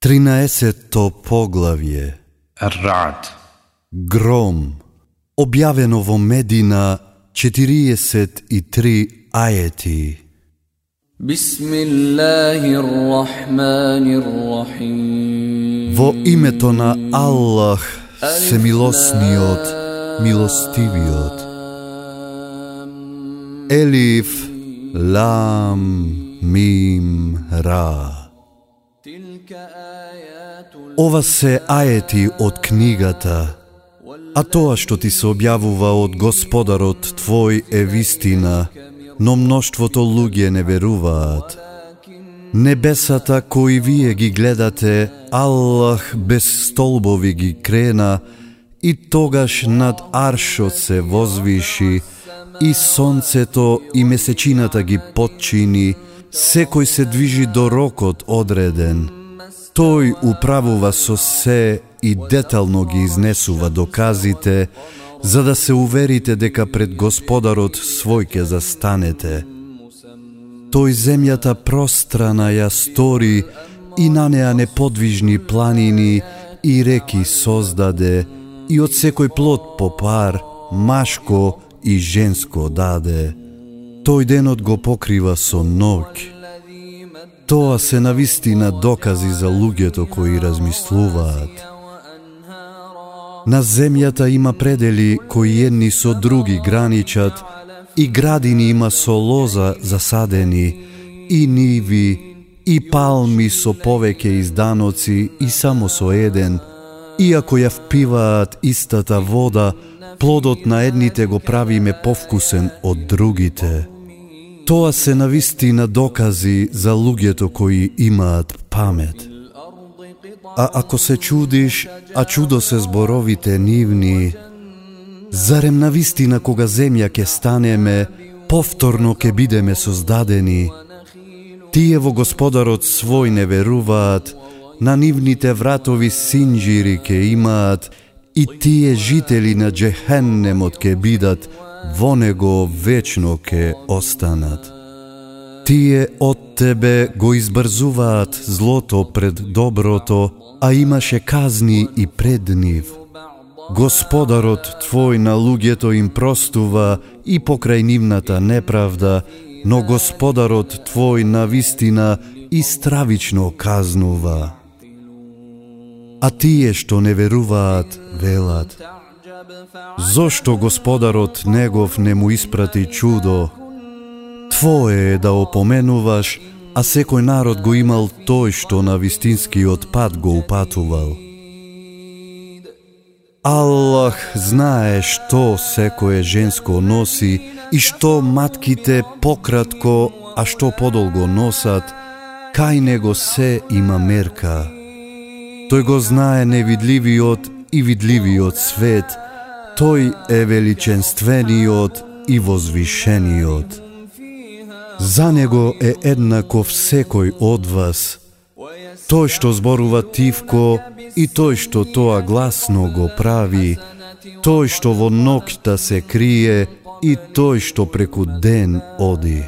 Тринаесето поглавје. Рад. Гром. Објавено во Медина 43 ајети Во името на Аллах се милосниот, милостивиот. Елиф Лам Мим Ра. Ова се аети од книгата, а тоа што ти се објавува од Господарот Твој е вистина, но мноштвото луѓе не веруваат. Небесата кои вие ги гледате, Аллах без столбови ги крена, и тогаш над аршот се возвиши, и сонцето и месечината ги подчини, секој се движи до рокот одреден – Тој управува со се и детално ги изнесува доказите, за да се уверите дека пред Господарот свој ке застанете. Тој земјата пространа ја стори и на неа неподвижни планини и реки создаде и од секој плод по пар, машко и женско даде. Тој денот го покрива со ноќ. Тоа се навистина докази за луѓето кои размислуваат. На земјата има предели кои едни со други граничат и градини има со лоза засадени и ниви и палми со повеќе изданоци и само со еден, иако ја впиваат истата вода, плодот на едните го прави ме повкусен од другите. Тоа се навистина докази за луѓето кои имаат памет. А ако се чудиш, а чудо се зборовите нивни, зарем навистина кога земја ќе станеме, повторно ќе бидеме создадени? Тие во Господарот свој не веруваат, на нивните вратови синџири ќе имаат, и тие жители на Джехеннемот ќе бидат, во него вечно ке останат. Тие од тебе го избрзуваат злото пред доброто, а имаше казни и пред нив. Господарот твој на луѓето им простува и покрај нивната неправда, но Господарот твој на вистина и стравично казнува. А тие што не веруваат, велат, Зошто Господарот негов не му испрати чудо? Твое е да опоменуваш, а секој народ го имал тој што на вистинскиот пат го упатувал. Аллах знае што секое женско носи и што матките пократко, а што подолго носат, кај него се има мерка. Тој го знае невидливиот и видливиот свет, тој е величенствениот и возвишениот. За него е еднаков секој од вас, тој што зборува тивко и тој што тоа гласно го прави, тој што во ноќта се крие и тој што преку ден оди.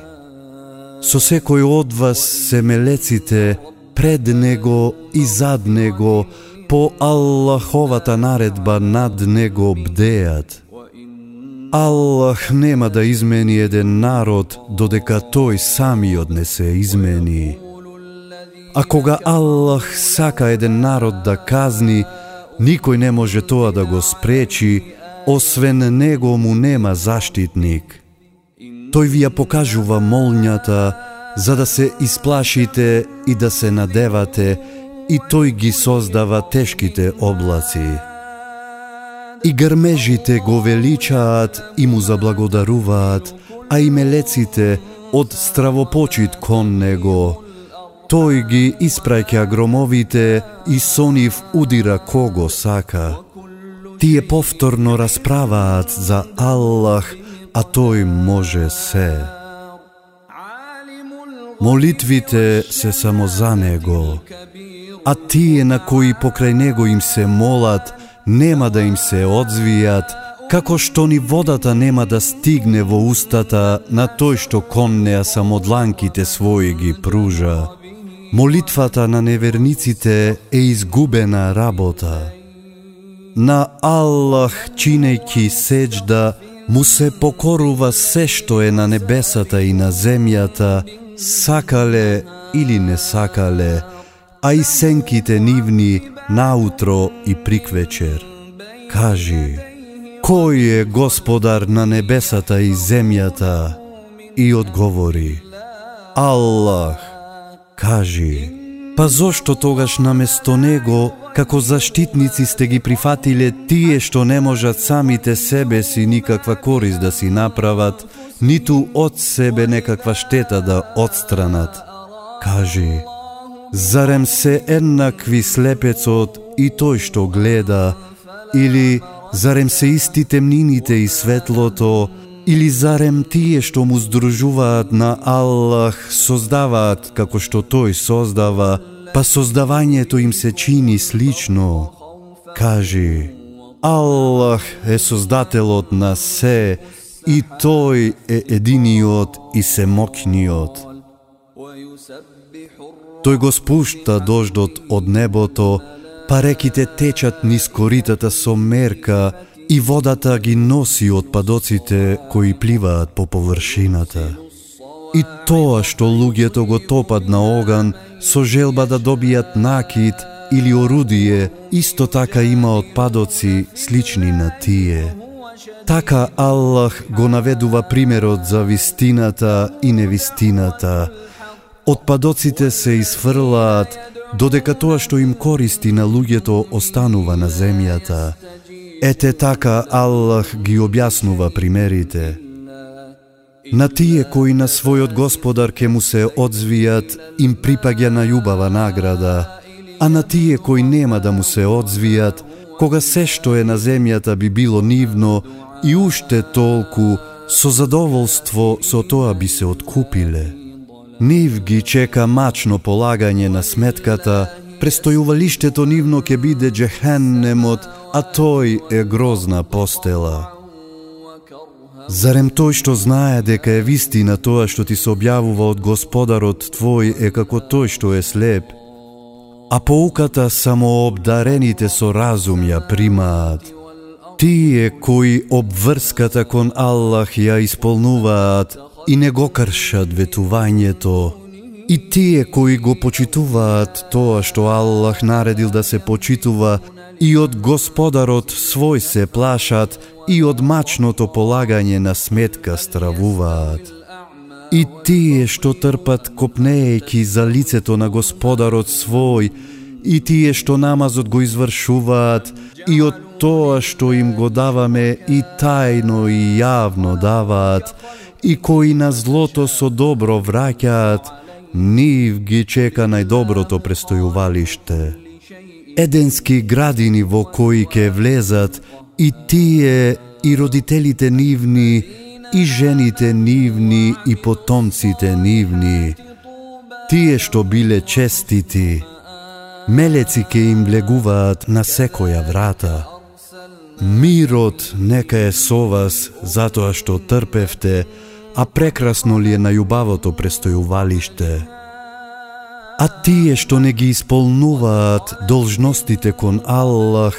Со секој од вас се мелеците пред него и зад него, по Аллаховата наредба над него бдеат. Аллах нема да измени еден народ додека тој самиот не се измени. А кога Аллах сака еден народ да казни, никој не може тоа да го спречи, освен него му нема заштитник. Тој ви ја покажува молњата, за да се исплашите и да се надевате, и тој ги создава тешките облаци. И грмежите го величаат и му заблагодаруваат, а и мелеците од стравопочит кон него. Тој ги испраќа громовите и со нив удира кого сака. Тие повторно расправаат за Аллах, а тој може се. Молитвите се само за него, а тие на кои покрај него им се молат, нема да им се одзвијат, како што ни водата нема да стигне во устата на тој што кон неа само дланките своји ги пружа. Молитвата на неверниците е изгубена работа. На Аллах чинејки сеџда, му се покорува се што е на небесата и на земјата, сакале или не сакале, а и сенките нивни наутро и приквечер. Кажи, кој е господар на небесата и земјата? И одговори, Аллах. Кажи, па зошто тогаш наместо него, како заштитници сте ги прифатиле тие што не можат самите себе си никаква корист да си направат, ниту од себе некаква штета да отстранат. Кажи, зарем се еднакви слепецот и тој што гледа, или зарем се исти темнините и светлото, или зарем тие што му здружуваат на Аллах создаваат како што тој создава, па создавањето им се чини слично. Кажи, Аллах е создателот на се и тој е единиот и семокниот. Тој го спушта дождот од небото, па реките течат низ коритата со мерка и водата ги носи од падоците кои пливаат по површината. И тоа што луѓето го топат на оган со желба да добијат накид или орудие, исто така има отпадоци слични на тие. Така Аллах го наведува примерот за вистината и невистината. Отпадоците се изфрлаат, додека тоа што им користи на луѓето останува на земјата. Ете така Аллах ги објаснува примерите. На тие кои на својот господар ке му се одзвијат, им припаѓа најубава награда, а на тие кои нема да му се одзвијат, кога се што е на земјата би било нивно, и уште толку, со задоволство со тоа би се откупиле. Нив ги чека мачно полагање на сметката, престојувалиштето нивно ќе биде джехеннемот, а тој е грозна постела. Зарем тој што знае дека е вистина тоа што ти се објавува од Господарот твој е како тој што е слеп, а поуката само обдарените со разум ја примаат. Тие кои обврската кон Аллах ја исполнуваат и не го кршат ветувањето, и тие кои го почитуваат тоа што Аллах наредил да се почитува и од Господарот свој се плашат и од мачното полагање на сметка стравуваат. И тие што трпат копнејки за лицето на Господарот свој, и тие што намазот го извршуваат, и од тоа што им го даваме и тајно и јавно даваат, и кои на злото со добро враќаат, нив ги чека најдоброто престојувалиште. Еденски градини во кои ке влезат и тие и родителите нивни, и жените нивни и потомците нивни. Тие што биле честити, мелеци ке им влегуваат на секоја врата. Мирот нека е со вас, затоа што трпевте, а прекрасно ли е на јубавото престојувалиште. А тие што не ги исполнуваат должностите кон Аллах,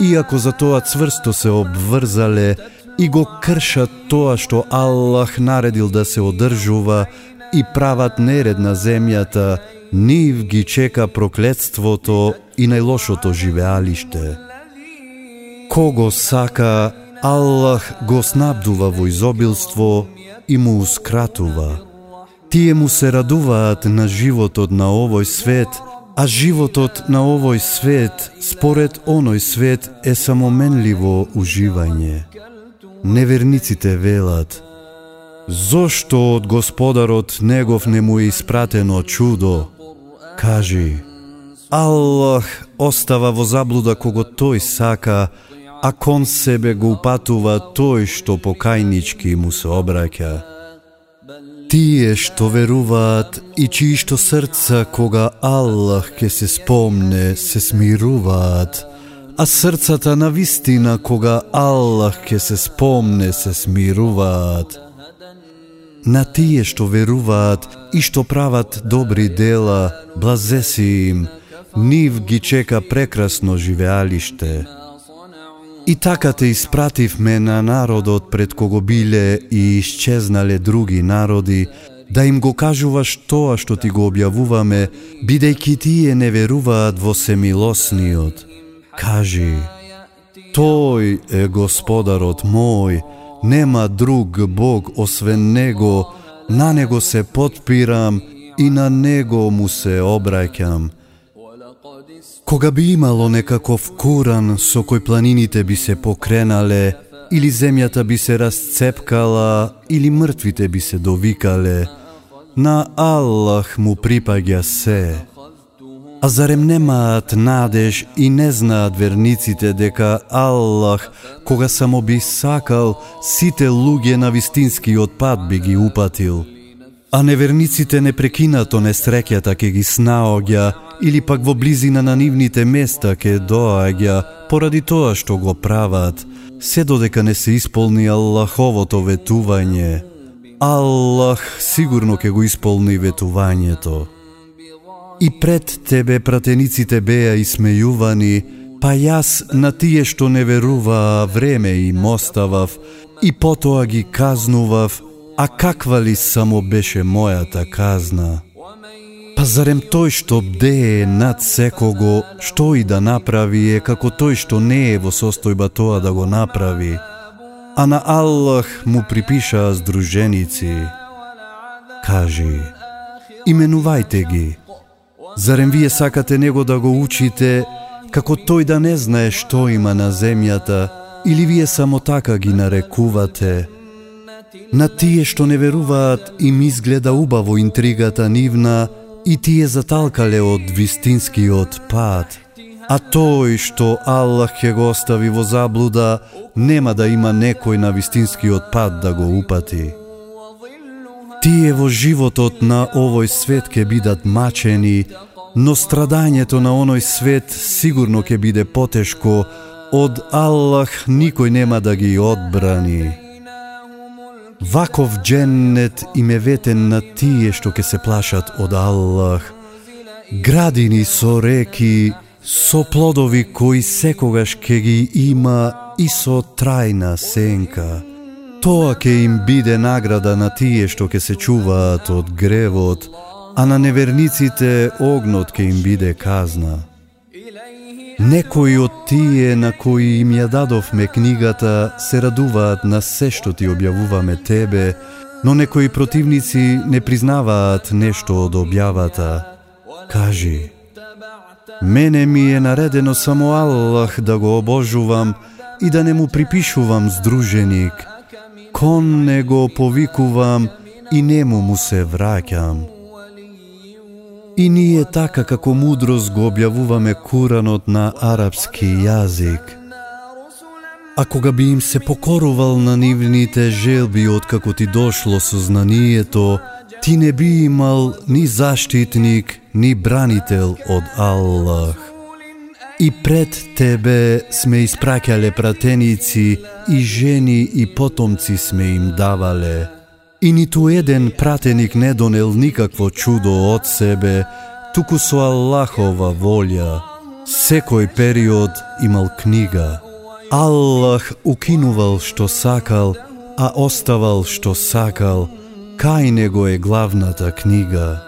иако за тоа цврсто се обврзале и го кршат тоа што Аллах наредил да се одржува и прават неред на земјата, нив ги чека проклетството и најлошото живеалиште. Кого сака, Аллах го снабдува во изобилство и му ускратува. Тие му се радуваат на животот на овој свет, а животот на овој свет, според оној свет, е самоменливо уживање. Неверниците велат, Зошто од Господарот негов не му е испратено чудо? Кажи, Аллах остава во заблуда кого тој сака, а кон себе го упатува тој што покајнички му се обраќа. Тие што веруваат и чии што срца кога Аллах ке се спомне се смируваат, а срцата на вистина кога Аллах ке се спомне се смируваат. на тие што веруваат и што прават добри дела, блазеси им, нив ги чека прекрасно живеалиште. И така те испративме на народот пред кого биле и исчезнале други народи, да им го кажуваш тоа што ти го објавуваме, бидејќи тие не веруваат во Семилосниот. Кажи, Тој е Господарот мој, нема друг Бог освен Него, на Него се подпирам и на Него му се обраќам. Кога би имало некаков куран со кој планините би се покренале, или земјата би се расцепкала, или мртвите би се довикале, на Аллах му припаѓа се. А зарем немаат надеж и не знаат верниците дека Аллах, кога само би сакал, сите луѓе на вистинскиот пат би ги упатил. А неверниците непрекинато несреќата ке ги снаоѓа или пак во близина на нивните места ке доаѓа поради тоа што го прават, се додека не се исполни Аллаховото ветување. Аллах сигурно ке го исполни ветувањето. И пред тебе пратениците беа исмејувани, па јас на тие што не веруваа време им оставав и потоа ги казнував, а каква ли само беше мојата казна? Зарем тој што бдее над секого, што и да направи е како тој што не е во состојба тоа да го направи, а на Аллах му припишаа здруженици. Кажи, именувајте ги. Зарем вие сакате него да го учите, како тој да не знае што има на земјата, или вие само така ги нарекувате? На тие што не веруваат им изгледа убаво интригата нивна, и тие заталкале од вистинскиот пат. А тој што Аллах ќе го остави во заблуда, нема да има некој на вистинскиот пат да го упати. Тие во животот на овој свет ќе бидат мачени, но страдањето на оној свет сигурно ќе биде потешко, од Аллах никој нема да ги одбрани. Ваков дженнет им е ветен на тие што ќе се плашат од Аллах. Градини со реки, со плодови кои секогаш ќе ги има и со трајна сенка. Тоа ќе им биде награда на тие што ќе се чуваат од гревот, а на неверниците огнот ќе им биде казна. Некои од тие на кои им ја дадовме книгата се радуваат на се што ти објавуваме тебе, но некои противници не признаваат нешто од објавата. Кажи, мене ми е наредено само Аллах да го обожувам и да не му припишувам здруженик. Кон не го повикувам и нему му се враќам. И ние така како мудро го Куранот на арапски јазик. А кога би им се покорувал на нивните желби од како ти дошло сознанието, ти не би имал ни заштитник, ни бранител од Аллах. И пред тебе сме испраќале пратеници и жени и потомци сме им давале. И ниту еден пратеник не донел никакво чудо од себе, туку со Аллахова волја. Секој период имал книга. Аллах укинувал што сакал, а оставал што сакал. Кај него е главната книга.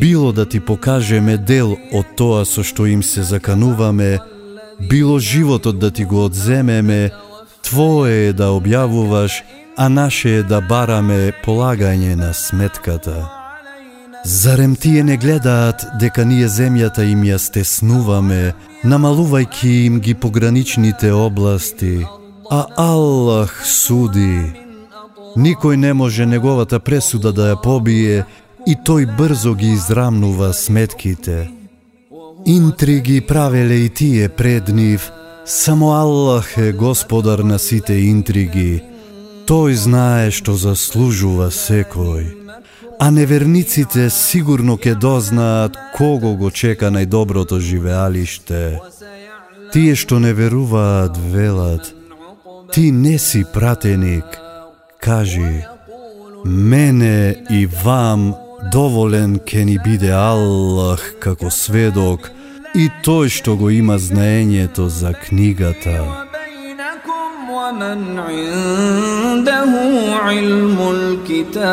Било да ти покажеме дел од тоа со што им се закануваме, било животот да ти го одземеме, твое е да објавуваш а наше е да бараме полагање на сметката. Зарем тие не гледаат дека ние земјата им ја стеснуваме, намалувајќи им ги пограничните области, а Аллах суди. Никој не може неговата пресуда да ја побие и тој брзо ги израмнува сметките. Интриги правеле и тие пред нив, само Аллах е господар на сите интриги, Тој знае што заслужува секој. А неверниците сигурно ќе дознаат кого го чека најдоброто живеалиште. Тие што не веруваат велат, ти не си пратеник. Кажи, Мене и вам доволен ке ни биде Аллах како сведок и тој што го има знаењето за книгата. وبينكم ومن عنده علم الكتاب.